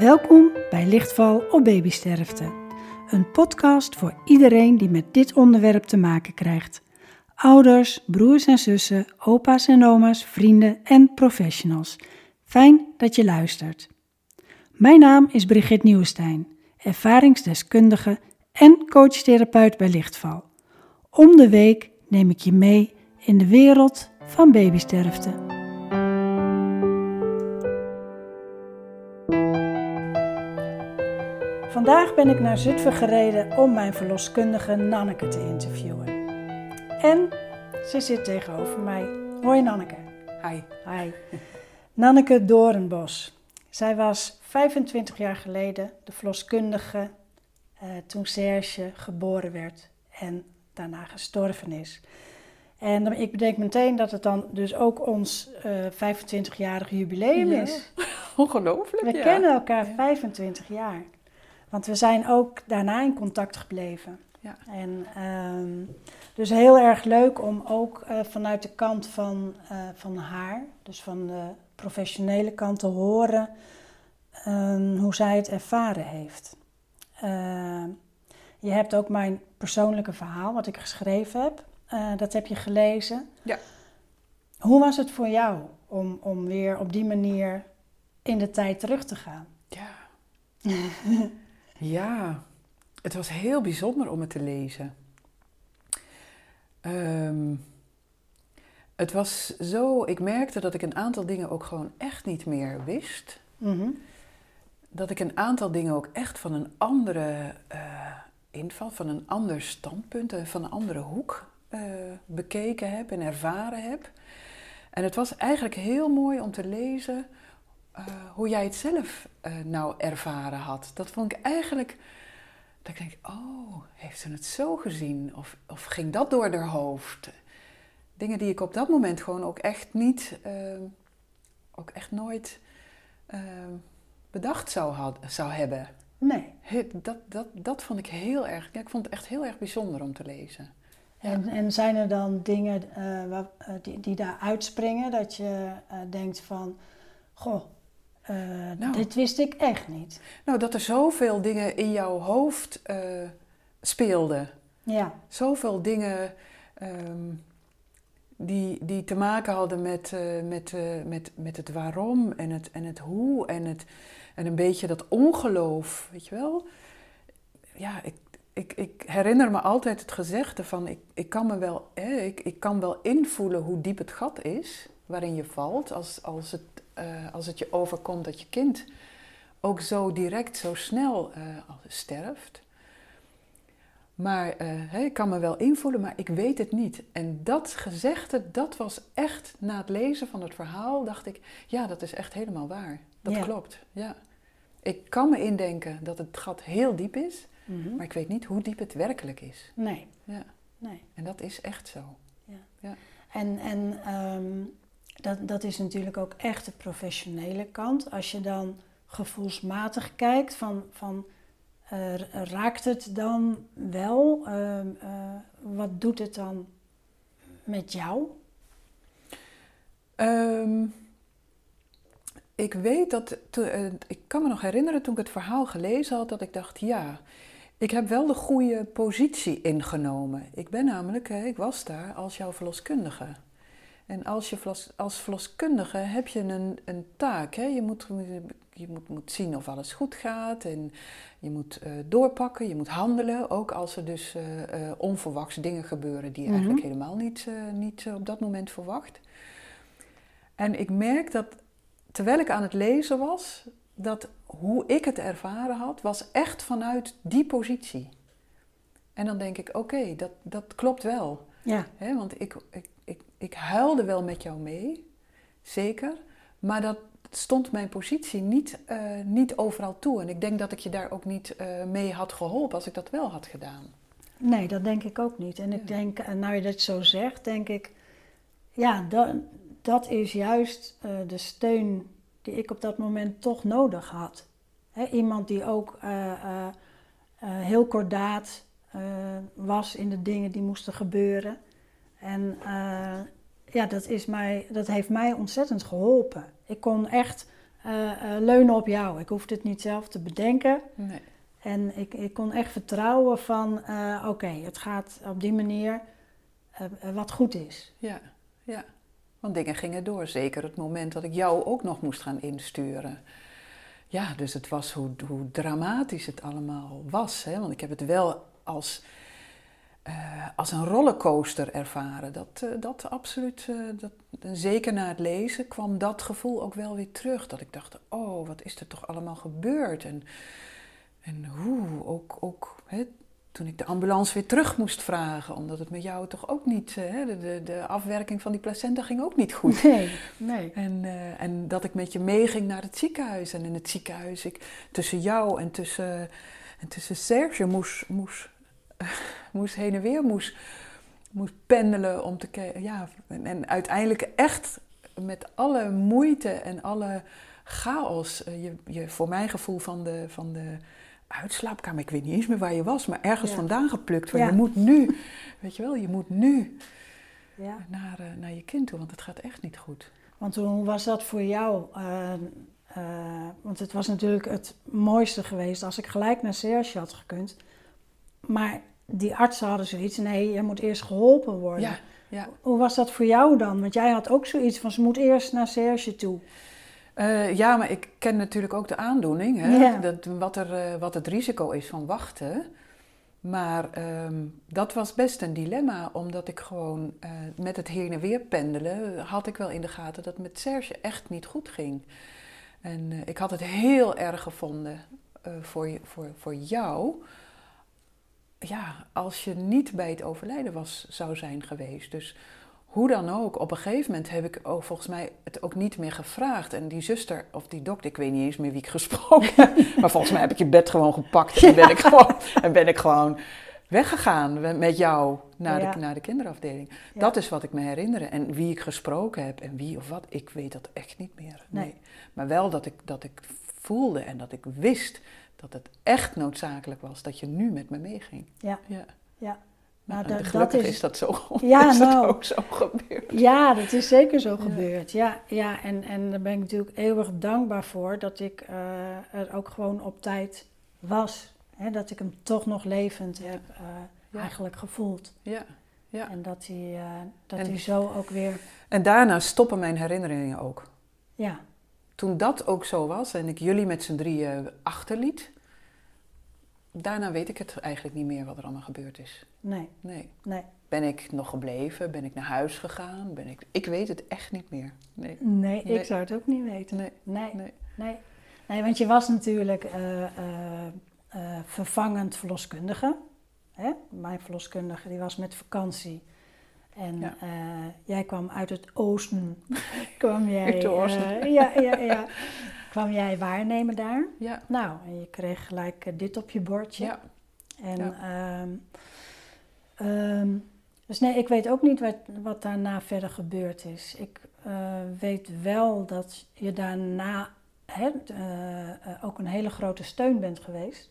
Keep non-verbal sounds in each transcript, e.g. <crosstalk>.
Welkom bij Lichtval op Babysterfte. Een podcast voor iedereen die met dit onderwerp te maken krijgt. Ouders, broers en zussen, opa's en oma's, vrienden en professionals. Fijn dat je luistert. Mijn naam is Brigitte Nieuwenstein, ervaringsdeskundige en coachtherapeut bij Lichtval. Om de week neem ik je mee in de wereld van babysterfte. Vandaag ben ik naar Zutphen gereden om mijn verloskundige Nanneke te interviewen. En ze zit tegenover mij. Hoi Nanneke. Hi. Hi. Nanneke Doornbos. Zij was 25 jaar geleden de verloskundige uh, toen Serge geboren werd en daarna gestorven is. En ik bedenk meteen dat het dan dus ook ons uh, 25-jarig jubileum Ja. is. <laughs> Ongelooflijk. We ja. kennen elkaar 25 jaar. Want we zijn ook daarna in contact gebleven. Ja. En ehm, dus heel erg leuk om ook eh, vanuit de kant van, eh, van haar, dus van de professionele kant, te horen ehm, hoe zij het ervaren heeft. Eh, je hebt ook mijn persoonlijke verhaal, wat ik geschreven heb. Eh, dat heb je gelezen. Ja. Hoe was het voor jou om, om weer op die manier in de tijd terug te gaan? Ja. <laughs> ja. Het was heel bijzonder om het te lezen. Ehm, het was zo, ik merkte dat ik een aantal dingen ook gewoon echt niet meer wist. Mhm. Dat ik een aantal dingen ook echt van een andere eh, inval, van een ander standpunt, eh, van een andere hoek eh, bekeken heb en ervaren heb. En het was eigenlijk heel mooi om te lezen eh, hoe jij het zelf eh, nou ervaren had. Dat vond ik eigenlijk, dat ik denk, oh, heeft ze het zo gezien? Of, of ging dat door haar hoofd? Dingen die ik op dat moment gewoon ook echt niet, eh, ook echt nooit bedacht zou, had, zou hebben. Nee. Dat, dat, dat vond ik heel erg, ja, ik vond het echt heel erg bijzonder om te lezen. Ja. En, en zijn er dan dingen die, die daar uitspringen dat je denkt van, goh, eh, Nou. dit wist ik echt niet. Nou, dat er zoveel dingen in jouw hoofd eh, speelden. Ja, Zoveel dingen ehm, die, die te maken hadden met, eh, met, met, met het waarom en het, en het hoe en, het, en een beetje dat ongeloof, weet je wel. Ja, ik, ik, ik herinner me altijd het gezegde van ik, ik, kan me wel, hè, ik, ik kan wel invoelen hoe diep het gat is waarin je valt als, als, het, eh, als het je overkomt dat je kind ook zo direct, zo snel eh, sterft. Maar eh, ik kan me wel invoelen, maar ik weet het niet. En dat gezegde, dat was echt na het lezen van het verhaal, dacht ik, ja, dat is echt helemaal waar. Dat Ja. klopt, ja. Ik kan me indenken dat het gat heel diep is, Mhm. maar ik weet niet hoe diep het werkelijk is. nee, Ja. nee. En dat is echt zo. En, en ehm, dat, dat is natuurlijk ook echt de professionele kant. Als je dan gevoelsmatig kijkt, van, van eh, raakt het dan wel? Ehm, eh, wat doet het dan met jou? Ehm, ik weet dat, eh, ik kan me nog herinneren toen ik het verhaal gelezen had, dat ik dacht, ja, ik heb wel de goede positie ingenomen. Ik ben namelijk, ik was daar als jouw verloskundige. En als, je als verloskundige heb je een, een taak. Hè? Je, moet, je moet, moet zien of alles goed gaat en je moet eh, doorpakken, je moet handelen. Ook als er dus eh, onverwachts dingen gebeuren die je Mhm. eigenlijk helemaal niet, niet op dat moment verwacht. En ik merk dat terwijl ik aan het lezen was, dat hoe ik het ervaren had, was echt vanuit die positie. En dan denk ik, oké, dat, dat klopt wel. Ja? Want ik, ik, ik, huilde wel met jou mee, zeker. Maar dat stond mijn positie niet, eh, niet overal toe. En ik denk dat ik je daar ook niet eh, mee had geholpen als ik dat wel had gedaan. nee, dat denk ik ook niet. En ik denk, eh, nou je dat zo zegt, denk ik, ja, dat, dat is juist de steun die ik op dat moment toch nodig had. Iemand die ook heel kordaat was in de dingen die moesten gebeuren. En eh, ja, dat, is mij, dat heeft mij ontzettend geholpen. Ik kon echt eh, eh, leunen op jou. Ik hoefde het niet zelf te bedenken. Nee. En ik, ik kon echt vertrouwen van, oké, het gaat op die manier wat goed is. Ja, ja. Want dingen gingen door. Zeker het moment dat ik jou ook nog moest gaan insturen. Ja, dus het was hoe, hoe dramatisch het allemaal was. Hè? Want ik heb het wel als, eh, als een rollercoaster ervaren. Dat, eh, dat absoluut, eh, dat, zeker na het lezen kwam dat gevoel ook wel weer terug. Dat ik dacht, oh, wat is er toch allemaal gebeurd? En, en hoe, ook, ook hè, toen ik de ambulance weer terug moest vragen. Omdat het met jou toch ook niet, hè, de, de, de afwerking van die placenta ging ook niet goed. Nee, nee. En, en dat ik met je meeging naar het ziekenhuis. En in het ziekenhuis, ik, tussen jou en tussen, en tussen Serge moest, moest, <laughs> moest heen en weer moest, moest pendelen om te kijken. Ja, en, en uiteindelijk echt met alle moeite en alle chaos, eh, je, je, voor mijn gevoel van de, van de uitslaapkamer, ik weet niet eens meer waar je was, maar ergens Ja. vandaan geplukt. Van Ja. je moet nu, weet je wel, je moet nu Ja. naar, eh, naar je kind toe, want het gaat echt niet goed. Want hoe was dat voor jou? Eh, want het was natuurlijk het mooiste geweest als ik gelijk naar Serge had gekund. Maar die artsen hadden zoiets, nee, je moet eerst geholpen worden. Ja, ja. Hoe was dat voor jou dan? Want jij had ook zoiets van, ze moet eerst naar Serge toe. Eh, ja, maar ik ken natuurlijk ook de aandoening, hè? Ja. Dat, wat, er, eh, wat het risico is van wachten. Maar ehm, dat was best een dilemma, omdat ik gewoon eh, met het heen en weer pendelen had ik wel in de gaten dat het met Serge echt niet goed ging. En ik had het heel erg gevonden voor, je, voor, voor jou, ja, als je niet bij het overlijden was, zou zijn geweest. Dus hoe dan ook, op een gegeven moment heb ik volgens mij het ook niet meer gevraagd. En die zuster of die dokter, ik weet niet eens meer wie ik gesproken heb. <laughs> maar volgens mij heb ik je bed gewoon gepakt en ben ik gewoon, en ben ik gewoon weggegaan met jou naar, Ja. de, naar de kinderafdeling. Ja. Dat is wat ik me herinner. En wie ik gesproken heb en wie of wat, ik weet dat echt niet meer. Nee. Maar wel dat ik, dat ik voelde en dat ik wist dat het echt noodzakelijk was dat je nu met me meeging. Ja, Ja. ja. Nou, Nou, dat- gelukkig dat is- is, dat zo, Ja, <laughs> is nou. dat ook zo gebeurd. Ja, dat is zeker zo Ja. gebeurd. Ja, ja en, en daar ben ik natuurlijk eeuwig dankbaar voor dat ik eh, er ook gewoon op tijd was. Hè, dat ik hem toch nog levend heb eh, Ja. eigenlijk gevoeld. Ja, ja. En dat hij, eh, dat En- hij zo ook weer, En daarna stoppen mijn herinneringen ook. ja, Toen dat ook zo was en ik jullie met z'n drieën achterliet, daarna weet ik het eigenlijk niet meer wat er allemaal gebeurd is. nee, Nee. nee, Ben ik nog gebleven? Ben ik naar huis gegaan? Ben ik... ik weet het echt niet meer. Nee. nee, Nee. ik zou het ook niet weten. Nee. Nee, Nee. nee. nee want je was natuurlijk eh, eh, eh, vervangend verloskundige. Hè? Mijn verloskundige die was met vakantie. En Ja. eh, jij kwam uit het oosten. <laughs> kwam jij, Uit het oosten. eh, <laughs> ja, ja, ja. kwam jij waarnemen daar. Ja. Nou, en je kreeg gelijk eh, dit op je bordje. Ja. En, Ja. ehm, ehm, dus nee, ik weet ook niet wat, wat daarna verder gebeurd is. Ik eh, weet wel dat je daarna hè, eh, eh, ook een hele grote steun bent geweest.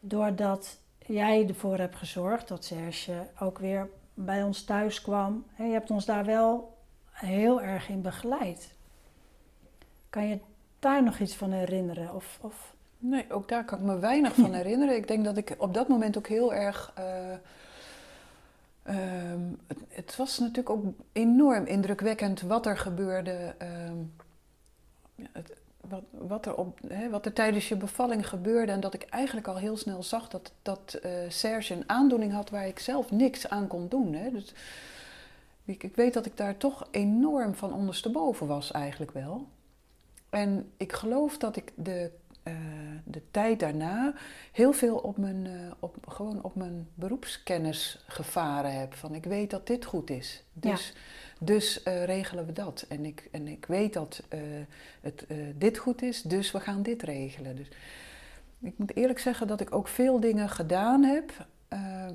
Doordat jij ervoor hebt gezorgd dat Serge ook weer bij ons thuis kwam. Hè, Je hebt ons daar wel heel erg in begeleid. Kan je daar nog iets van herinneren? Of, of... Nee, ook daar kan ik me weinig van herinneren. Ik denk dat ik op dat moment ook heel erg. eh, ehm, het, het was natuurlijk ook enorm indrukwekkend wat er gebeurde. ehm, het- wat, wat, er op, hè, wat er tijdens je bevalling gebeurde. En dat ik eigenlijk al heel snel zag dat, dat eh, Serge een aandoening had waar ik zelf niks aan kon doen. Hè. Dus ik, ik weet dat ik daar toch enorm van ondersteboven was, eigenlijk wel. En ik geloof dat ik de eh, de tijd daarna heel veel op mijn, eh, op, gewoon op mijn beroepskennis gevaren heb. Van ik weet dat dit goed is. Dus, dus eh, regelen we dat. En ik, en ik weet dat eh, het, eh, dit goed is, dus we gaan dit regelen. Dus ik moet eerlijk zeggen dat ik ook veel dingen gedaan heb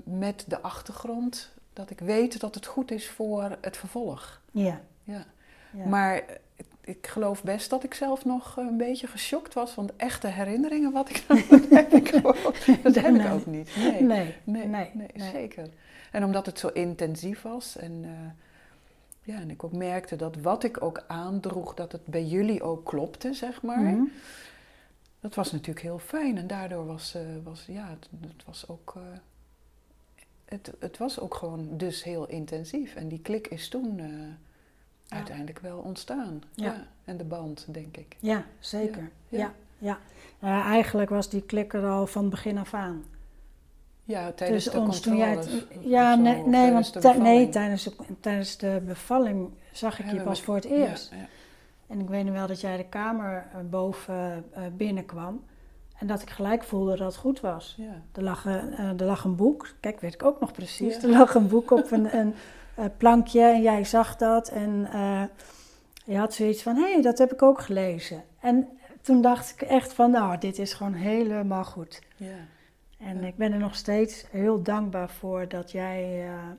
met de achtergrond. Dat ik weet dat het goed is voor het vervolg. Ja. Ja. ja. Maar ik geloof best dat ik zelf nog een beetje geschokt was. Want echte herinneringen, wat ik <laughs> dat heb ik gewoon, dat heb ik ook niet. Nee, nee, nee, nee, nee, nee. zeker. En omdat het zo intensief was. En ja, en ik ook merkte dat wat ik ook aandroeg, dat het bij jullie ook klopte, zeg maar. Mhm. Dat was natuurlijk heel fijn. En daardoor was, eh, was ja, het, het was ook... eh, het, het was ook gewoon dus heel intensief. En die klik is toen eh, uiteindelijk wel ontstaan. Ja. Ja. En de band, denk ik. Ja, zeker. Ja, Ja, ja. ja. Nou, eigenlijk was die klik er al van begin af aan. Ja, tijdens Tussen de ons jij Ja, zo, nee, nee, want nee, bevalling. tijdens de, tijdens de bevalling zag ik je pas voor het eerst. ja. En ik weet nog wel dat jij de kamer eh, boven eh, binnenkwam. En dat ik gelijk voelde dat het goed was. ja. Er lag, eh, er lag een boek, kijk, weet ik ook nog precies. Er lag een boek op een, een plankje en jij zag dat. En je had zoiets van, hé, hey, dat heb ik ook gelezen. En toen dacht ik echt van, nou, dit is gewoon helemaal goed. ja. En ik ben er nog steeds heel dankbaar voor dat jij, eh,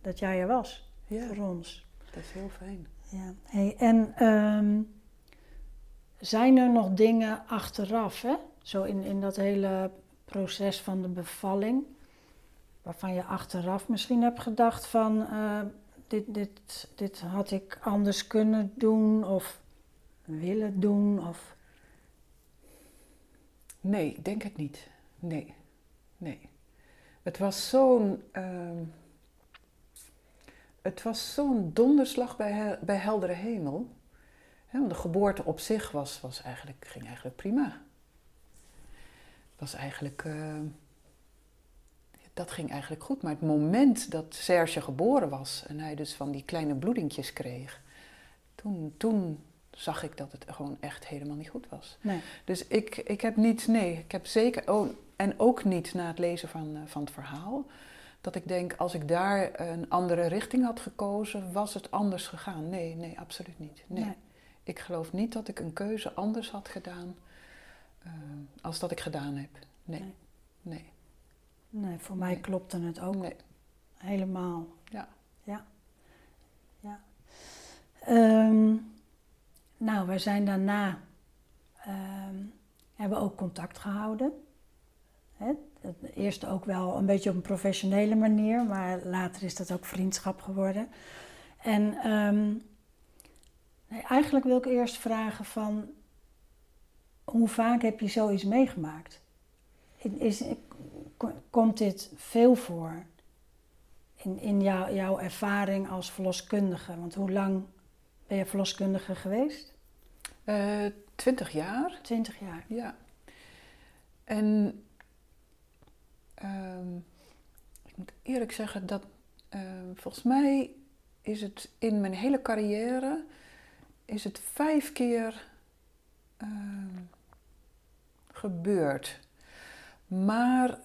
dat jij er was ja, voor ons. dat is heel fijn. Ja. Hey, en ehm, zijn er nog dingen achteraf, hè? zo in, in dat hele proces van de bevalling, waarvan je achteraf misschien hebt gedacht van eh, dit, dit, dit had ik anders kunnen doen of willen doen? Of... Nee, ik denk het niet. Nee, nee. Het was zo'n. ehm, het was zo'n donderslag bij, he- bij heldere hemel. Want de geboorte op zich was, was eigenlijk, ging eigenlijk prima. Was eigenlijk. ehm, dat ging eigenlijk goed. Maar het moment dat Serge geboren was en hij dus van die kleine bloedingjes kreeg, toen, toen zag ik dat het gewoon echt helemaal niet goed was. Nee. Dus ik, ik heb niet, nee, ik heb zeker, oh, en ook niet na het lezen van, eh, van het verhaal, dat ik denk, als ik daar een andere richting had gekozen, was het anders gegaan. Nee, nee, absoluut niet. Nee. Nee. Ik geloof niet dat ik een keuze anders had gedaan eh, als dat ik gedaan heb. Nee, Nee. nee, Nee, voor mij klopte het ook nee. helemaal. Ja. Ja. ja. Ehm, nou, we zijn daarna, ehm, hebben ook contact gehouden. Hè? Eerst ook wel een beetje op een professionele manier, maar later is dat ook vriendschap geworden. En ehm, nee, eigenlijk wil ik eerst vragen van, hoe vaak heb je zoiets meegemaakt? Is, komt dit veel voor? in, in jou, jouw ervaring als verloskundige? Want hoe lang ben je verloskundige geweest? Eh, Twintig jaar. Twintig jaar. Ja. En ehm, ik moet eerlijk zeggen dat ehm, volgens mij is het in mijn hele carrière is het vijf keer ehm, gebeurd. Maar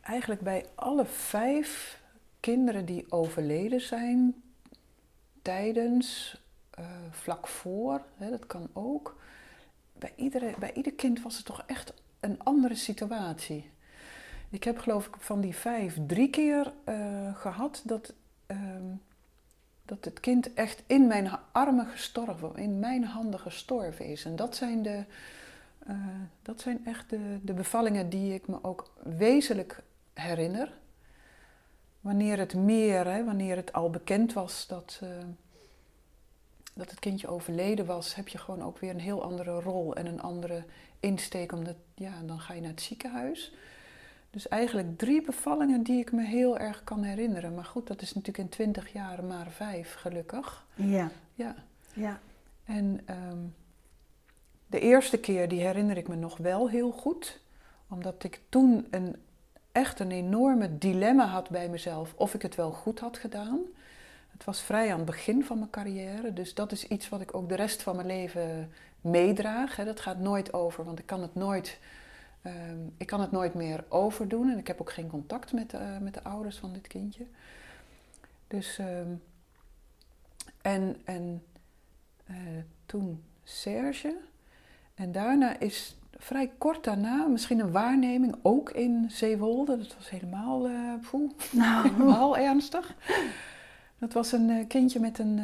eigenlijk bij alle vijf kinderen die overleden zijn tijdens, eh, vlak voor, hè, dat kan ook. Bij, iedere, bij ieder kind was het toch echt een andere situatie. Ik heb geloof ik van die vijf drie keer eh, gehad dat, ehm, dat het kind echt in mijn armen gestorven, in mijn handen gestorven is. En dat zijn, de, eh, dat zijn echt de, de bevallingen die ik me ook wezenlijk herinner. Wanneer het meer, hè, wanneer het al bekend was dat, eh, dat het kindje overleden was, heb je gewoon ook weer een heel andere rol en een andere insteek. Omdat, ja, dan ga je naar het ziekenhuis. Dus eigenlijk drie bevallingen die ik me heel erg kan herinneren. Maar goed, dat is natuurlijk in twintig jaar maar vijf, gelukkig. Ja, Ja. ja, En ehm, de eerste keer die herinner ik me nog wel heel goed. Omdat ik toen een, echt een enorme dilemma had bij mezelf of ik het wel goed had gedaan. Het was vrij aan het begin van mijn carrière. Dus dat is iets wat ik ook de rest van mijn leven meedraag. Hè. Dat gaat nooit over, want ik kan het nooit, ehm, ik kan het nooit meer overdoen. En ik heb ook geen contact met, eh, met de ouders van dit kindje. Dus, ehm, en, en eh, toen Serge. En daarna is vrij kort daarna misschien een waarneming, ook in Zeewolde. Dat was helemaal, eh poeh, nou, <laughs> helemaal ernstig. Dat was een kindje met een,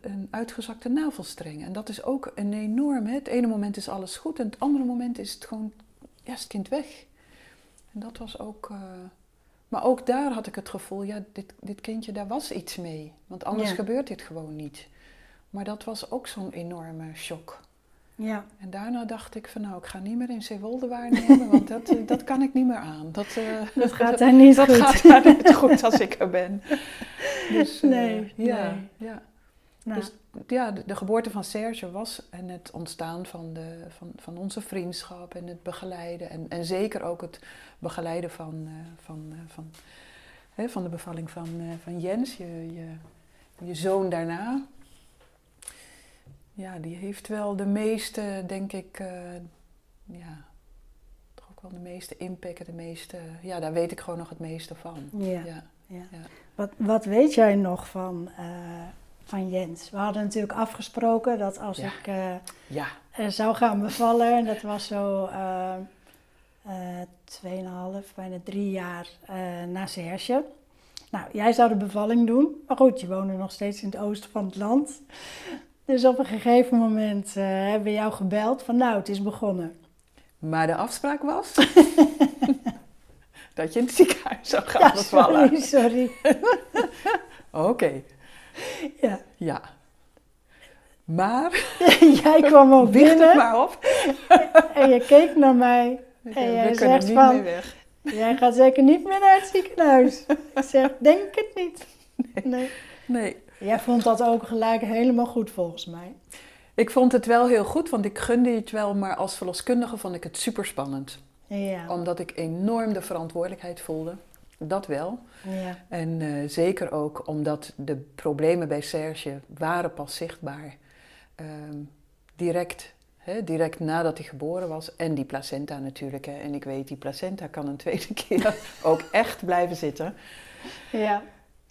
een uitgezakte navelstreng. En dat is ook een enorm. Hè? Het ene moment is alles goed en het andere moment is het gewoon, ja, is het kind weg. En dat was ook, eh, Maar ook daar had ik het gevoel, ja, dit, dit kindje, daar was iets mee. Want anders Ja. gebeurt dit gewoon niet. Maar dat was ook zo'n enorme shock. Ja, En daarna dacht ik van nou, ik ga niet meer in Zeewolde waarnemen, want dat, eh, dat kan ik niet meer aan. Dat, eh, <laughs> dat gaat daar niet dat goed. gaat daar niet goed als ik er ben. <laughs> Dus, Nee, ja, nee. ja. Nou, Dus ja, de, de geboorte van Serge was en het ontstaan van, de, van, van onze vriendschap en het begeleiden. En, en zeker ook het begeleiden van, eh, van, eh, van, hè, van de bevalling van, eh, van Jens, je, je, je zoon daarna. Ja, die heeft wel de meeste, denk ik, ja, toch ook wel de meeste impact, de meeste, ja, daar weet ik gewoon nog het meeste van. ja. Ja. Ja. Ja. Wat, wat weet jij nog van, van Jens? We hadden natuurlijk afgesproken dat als Ja. ik eh, ja. eh, zou gaan bevallen, en dat was zo eh eh, tweeënhalf, bijna drie jaar na Serge. Nou, jij zou de bevalling doen, maar goed, je woonde nog steeds in het oosten van het land. Dus op een gegeven moment hebben we jou gebeld van nou, het is begonnen. Maar de afspraak was <laughs> dat je in het ziekenhuis zou gaan bevallen. sorry, sorry. <laughs> Oké, Ja. ja. Maar, <laughs> jij kwam ook het binnen maar op. <laughs> en je keek naar mij. <laughs> En jij kunnen zegt niet van- meer weg. Jij gaat zeker niet meer naar het ziekenhuis. Ik zeg, denk het niet. Nee. Nee. Jij vond dat ook gelijk helemaal goed volgens mij. Ik vond het wel heel goed, want ik gunde het wel, maar als verloskundige vond ik het super spannend. Ja. Omdat ik enorm de verantwoordelijkheid voelde. Dat wel. ja. En eh, zeker ook omdat de problemen bij Serge waren pas zichtbaar. Ehm, direct, hè, direct nadat hij geboren was. En die placenta natuurlijk. Hè. En ik weet, die placenta kan een tweede <laughs> keer ook echt blijven zitten. Ja.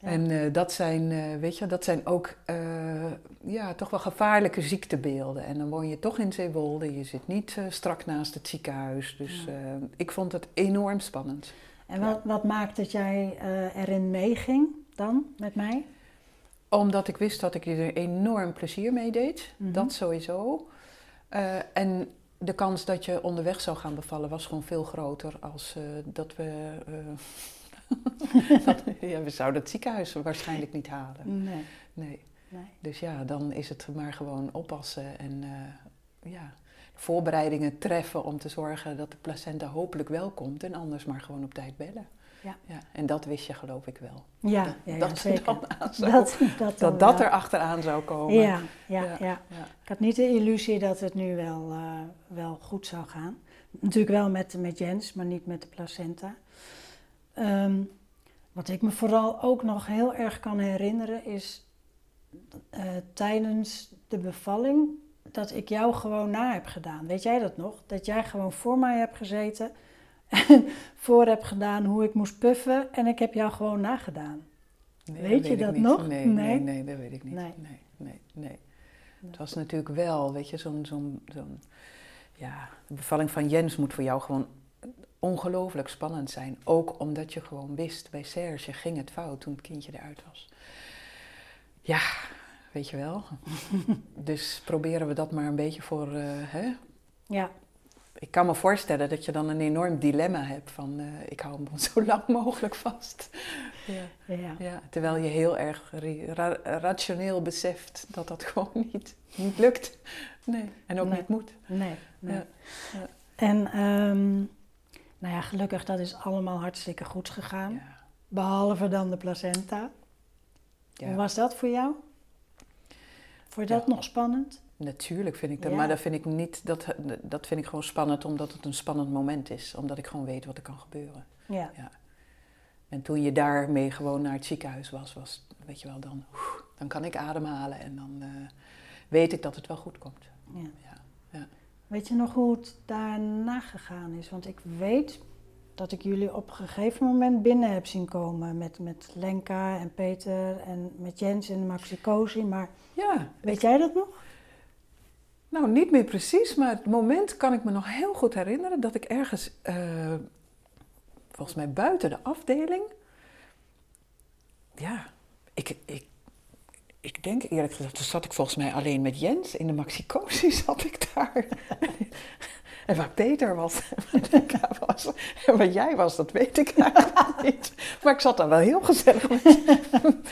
Ja. En eh, dat, zijn, eh, weet je, dat zijn ook ja, toch wel gevaarlijke ziektebeelden. En dan woon je toch in Zeewolde. Je zit niet strak naast het ziekenhuis. Dus Ja. ik vond het enorm spannend. En wat, wat maakt dat jij eh, erin meeging dan met mij? Omdat ik wist dat ik er enorm plezier mee deed. Mhm. Dat sowieso. Eh, en de kans dat je onderweg zou gaan bevallen was gewoon veel groter als eh, dat we. <laughs> dat, ja, we zouden het ziekenhuis waarschijnlijk niet halen. Nee. Nee. nee. Dus ja, dan is het maar gewoon oppassen en ja, voorbereidingen treffen om te zorgen dat de placenta hopelijk wel komt en anders maar gewoon op tijd bellen. Ja. en dat wist je geloof ik wel. Ja, dat ja, ja, dat zeker. dan aan zou, Dat dat, er achteraan zou komen. Ja, ja, ja, Ja. Ik had niet de illusie dat het nu wel, eh, wel goed zou gaan. Natuurlijk wel met, met Jens, maar niet met de placenta. Ehm, wat ik me vooral ook nog heel erg kan herinneren is eh, tijdens de bevalling dat ik jou gewoon na heb gedaan. Weet jij dat nog? Dat jij gewoon voor mij hebt gezeten en <laughs> voor heb gedaan hoe ik moest puffen en ik heb jou gewoon nagedaan. Nee, Weet je dat nog? Nee, Nee? nee, nee, dat weet ik niet. Nee. Nee, nee, nee. Het was natuurlijk wel, weet je, zo'n, zo'n, zo'n, ja, de bevalling van Jens moet voor jou gewoon ongelooflijk spannend zijn. Ook omdat je gewoon wist, bij Serge ging het fout toen het kindje eruit was. Ja, weet je wel. <laughs> dus proberen we dat maar een beetje voor, eh, hè. Ja, Ik kan me voorstellen dat je dan een enorm dilemma hebt van, eh, ik hou hem <laughs> zo lang mogelijk vast. Ja. ja. Ja, terwijl je heel erg ra- rationeel beseft dat dat <laughs> gewoon niet, niet lukt. Nee, en ook Nee. niet moet. Nee, nee. Ja, ja. En ehm, nou ja, gelukkig dat is allemaal hartstikke goed gegaan. Behalve dan de placenta. ja. Hoe was dat voor jou? Vond je dat nog spannend? Natuurlijk vind ik dat, Ja. maar dat vind ik niet, dat, dat vind ik gewoon spannend omdat het een spannend moment is. Omdat ik gewoon weet wat er kan gebeuren. Ja. En toen je daarmee gewoon naar het ziekenhuis was, was, weet je wel, dan, dan kan ik ademhalen en dan eh, weet ik dat het wel goed komt. ja. Ja, ja. Weet je nog hoe het daarna gegaan is? Want ik weet dat ik jullie op een gegeven moment binnen heb zien komen. Met, met Lenka en Peter en met Jens en Maxi Cosi. Maar Ja, weet jij dat nog? Nou, niet meer precies, maar het moment kan ik me nog heel goed herinneren dat ik ergens, eh, volgens mij buiten de afdeling, ja, ik, ik, ik denk eerlijk gezegd, toen zat ik volgens mij alleen met Jens in de Maxicosi, <laughs> zat ik daar. En waar Peter was <laughs> en waar Lenka was en waar jij was, dat weet ik eigenlijk <laughs> niet. Maar ik zat daar wel heel gezellig met,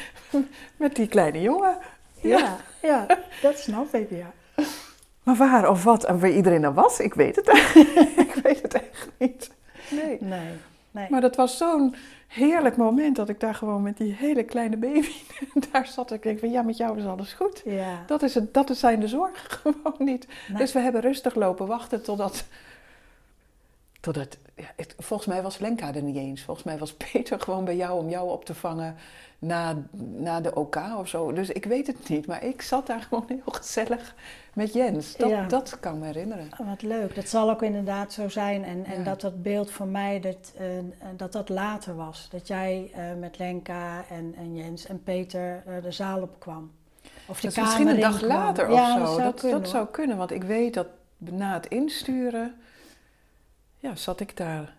<laughs> met die kleine jongen. Ja, ja, dat snap ik, ja. Maar waar of wat en waar iedereen dan was, ik weet het eigenlijk, ik weet het echt niet. Nee. Nee, nee. Maar dat was zo'n heerlijk moment dat ik daar gewoon met die hele kleine baby, <laughs> daar zat. Ik denk van ja, met jou is alles goed. ja. Dat, is het, dat is zijn de zorgen <laughs> gewoon niet. Nee. Dus we hebben rustig lopen wachten totdat. Totdat ja, het- volgens mij was Lenka er niet eens. Volgens mij was <laughs> Peter gewoon bij jou om jou op te vangen na, na de OK of zo. Dus ik weet het niet. Maar ik zat daar <laughs> gewoon heel gezellig met Jens. Dat, Ja. dat kan me herinneren. Oh, wat leuk. Dat zal ook inderdaad zo zijn. En, en Ja. dat dat beeld van mij, dat, eh, dat dat later was. Dat jij eh, met Lenka en, en Jens en Peter eh, de zaal op kwam. Of de Dat is misschien een dag later of zo. zou Dat, kunnen, dat zou kunnen. Want ik weet dat na het insturen. Ja, zat ik daar.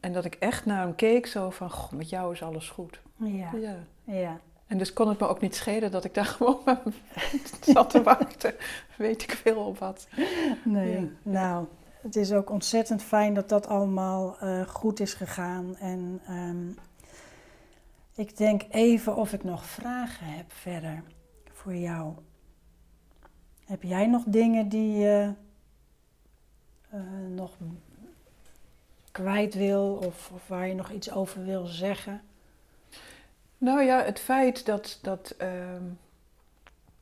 En dat ik echt naar hem keek, zo van: Goh, met jou is alles goed. Ja, Ja. ja. En dus kon het me ook niet schelen dat ik daar <laughs> gewoon maar zat te wachten. Weet ik veel op wat. Nee, Ja. nou, het is ook ontzettend fijn dat dat allemaal eh, goed is gegaan. En ehm, ik denk even of ik nog vragen heb verder voor jou. Heb jij nog dingen die je eh, nog kwijt wil of, of waar je nog iets over wil zeggen? Nou ja, het feit dat. dat ehm,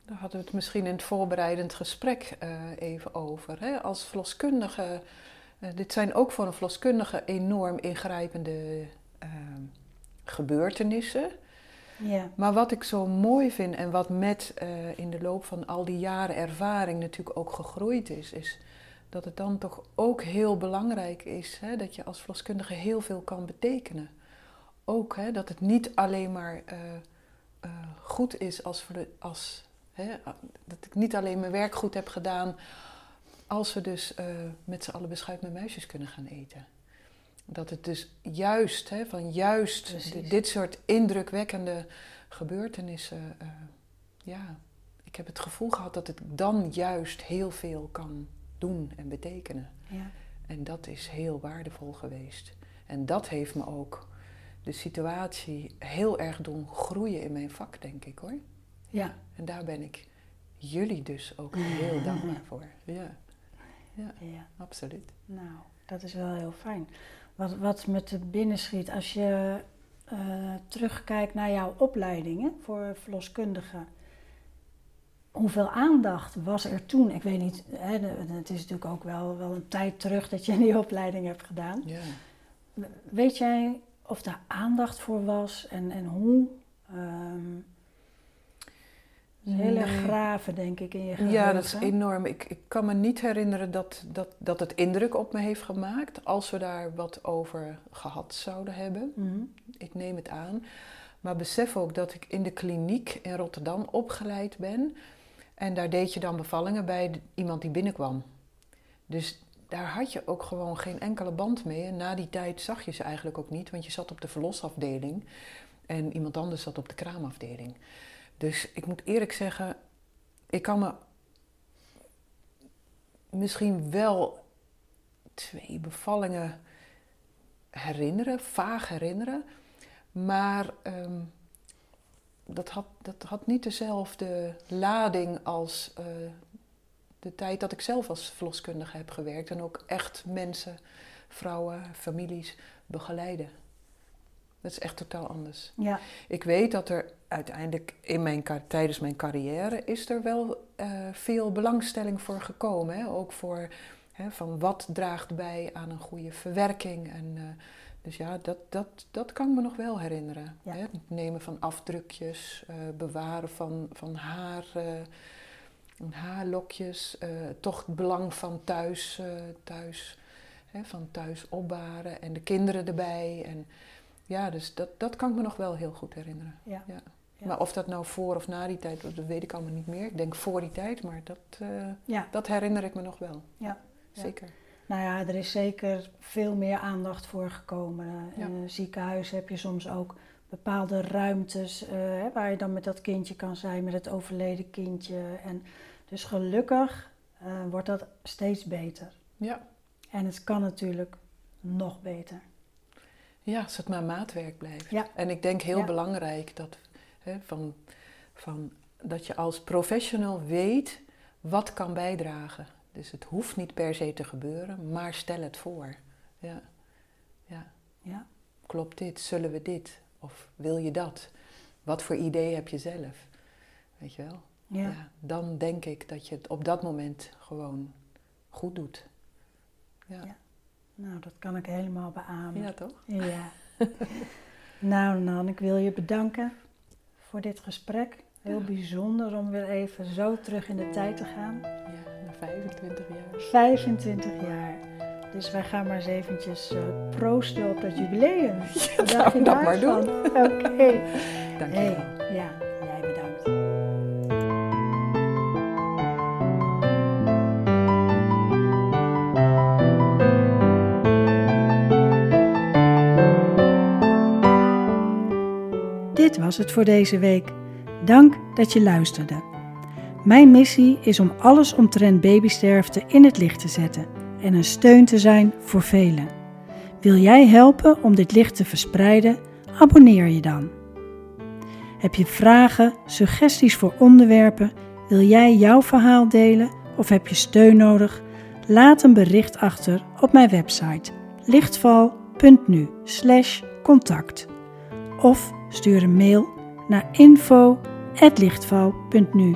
daar hadden we het misschien in het voorbereidend gesprek eh, even over. Hè? Als verloskundige. eh, dit zijn ook voor een verloskundige enorm ingrijpende ehm, gebeurtenissen. Ja, Maar wat ik zo mooi vind en wat met eh, in de loop van al die jaren ervaring natuurlijk ook gegroeid is, is dat het dan toch ook heel belangrijk is hè, dat je als verloskundige heel veel kan betekenen. Ook hè, dat het niet alleen maar eh, eh, goed is als, als hè, dat ik niet alleen mijn werk goed heb gedaan als we dus eh, met z'n allen beschuit met muisjes kunnen gaan eten. Dat het dus juist, hè, van juist dit soort indrukwekkende gebeurtenissen, ja, ik heb het gevoel gehad dat het dan juist heel veel kan doen en betekenen. ja, En dat is heel waardevol geweest. En dat heeft me ook de situatie heel erg doen groeien in mijn vak, denk ik hoor. ja, En daar ben ik jullie dus ook <laughs> heel dankbaar voor. Ja, ja, ja. absoluut. Nou, dat is wel heel fijn. Wat, wat me te binnen schiet, als je eh, terugkijkt naar jouw opleidingen voor verloskundigen. Hoeveel aandacht was er toen? Ik weet niet, hè, het is natuurlijk ook wel, wel een tijd terug dat je die opleiding hebt gedaan. Ja. Weet jij of daar aandacht voor was en, en hoe? Erg Nee. graven, denk ik, in je geheugen. Ja, dat is enorm. Ik, ik kan me niet herinneren dat, dat, dat het indruk op me heeft gemaakt als we daar wat over gehad zouden hebben. Mhm. Ik neem het aan. Maar besef ook dat ik in de kliniek in Rotterdam opgeleid ben. En daar deed je dan bevallingen bij iemand die binnenkwam. Dus daar had je ook gewoon geen enkele band mee. En na die tijd zag je ze eigenlijk ook niet, want je zat op de verlosafdeling. En iemand anders zat op de kraamafdeling. Dus ik moet eerlijk zeggen, ik kan me misschien wel twee bevallingen herinneren, vaag herinneren. Maar ehm, dat, had, dat had niet dezelfde lading als eh, de tijd dat ik zelf als verloskundige heb gewerkt. En ook echt mensen, vrouwen, families begeleiden. Dat is echt totaal anders. Ja, Ik weet dat er uiteindelijk in mijn, tijdens mijn carrière is er wel eh, veel belangstelling voor gekomen. Hè? Ook voor hè, van wat draagt bij aan een goede verwerking. En, eh, dus ja, dat, dat, dat kan ik me nog wel herinneren. Ja. Hè? Het nemen van afdrukjes, eh, bewaren van, van haar, eh, haarlokjes. eh, toch het belang van thuis, thuis, hè, van thuis opbaren en de kinderen erbij. En, ja, dus dat, dat kan ik me nog wel heel goed herinneren. ja. Ja. Ja. Maar of dat nou voor of na die tijd was, dat weet ik allemaal niet meer. Ik denk voor die tijd, maar dat, ja. dat herinner ik me nog wel. Ja. Zeker. Nou ja, er is zeker veel meer aandacht voor gekomen. Ja. In een ziekenhuis heb je soms ook bepaalde ruimtes eh, waar je dan met dat kindje kan zijn, met het overleden kindje. En dus gelukkig eh, wordt dat steeds beter. Ja, En het kan natuurlijk nog beter. Ja, als het maar maatwerk blijft. Ja. En ik denk heel Ja. belangrijk dat, hè, van, van, dat je als professional weet wat kan bijdragen. Dus het hoeft niet per se te gebeuren, maar stel het voor. Ja. Ja. Ja. Klopt dit? Zullen we dit? Of wil je dat? Wat voor idee heb je zelf? Weet je wel? Ja. dan denk ik dat je het op dat moment gewoon goed doet. Ja, Ja. Nou, dat kan ik helemaal beamen. ja toch? Ja. <laughs> nou, Nan, ik wil je bedanken voor dit gesprek. Heel Ja. bijzonder om weer even zo terug in de tijd te gaan. Ja, 25 jaar. 25 jaar. Dus wij gaan maar eens eventjes eh, proosten op dat jubileum. <laughs> Laten je we dat maar daarvan? Oké. Dank <laughs> je Hey, wel. ja, jij bedankt. Dit was het voor deze week. Dank dat je luisterde. Mijn missie is om alles omtrent babysterfte in het licht te zetten en een steun te zijn voor velen. Wil jij helpen om dit licht te verspreiden? Abonneer je dan. Heb je vragen, suggesties voor onderwerpen? Wil jij jouw verhaal delen of heb je steun nodig? Laat een bericht achter op mijn website lichtval.nu/contact of stuur een mail naar info@lichtval.nu.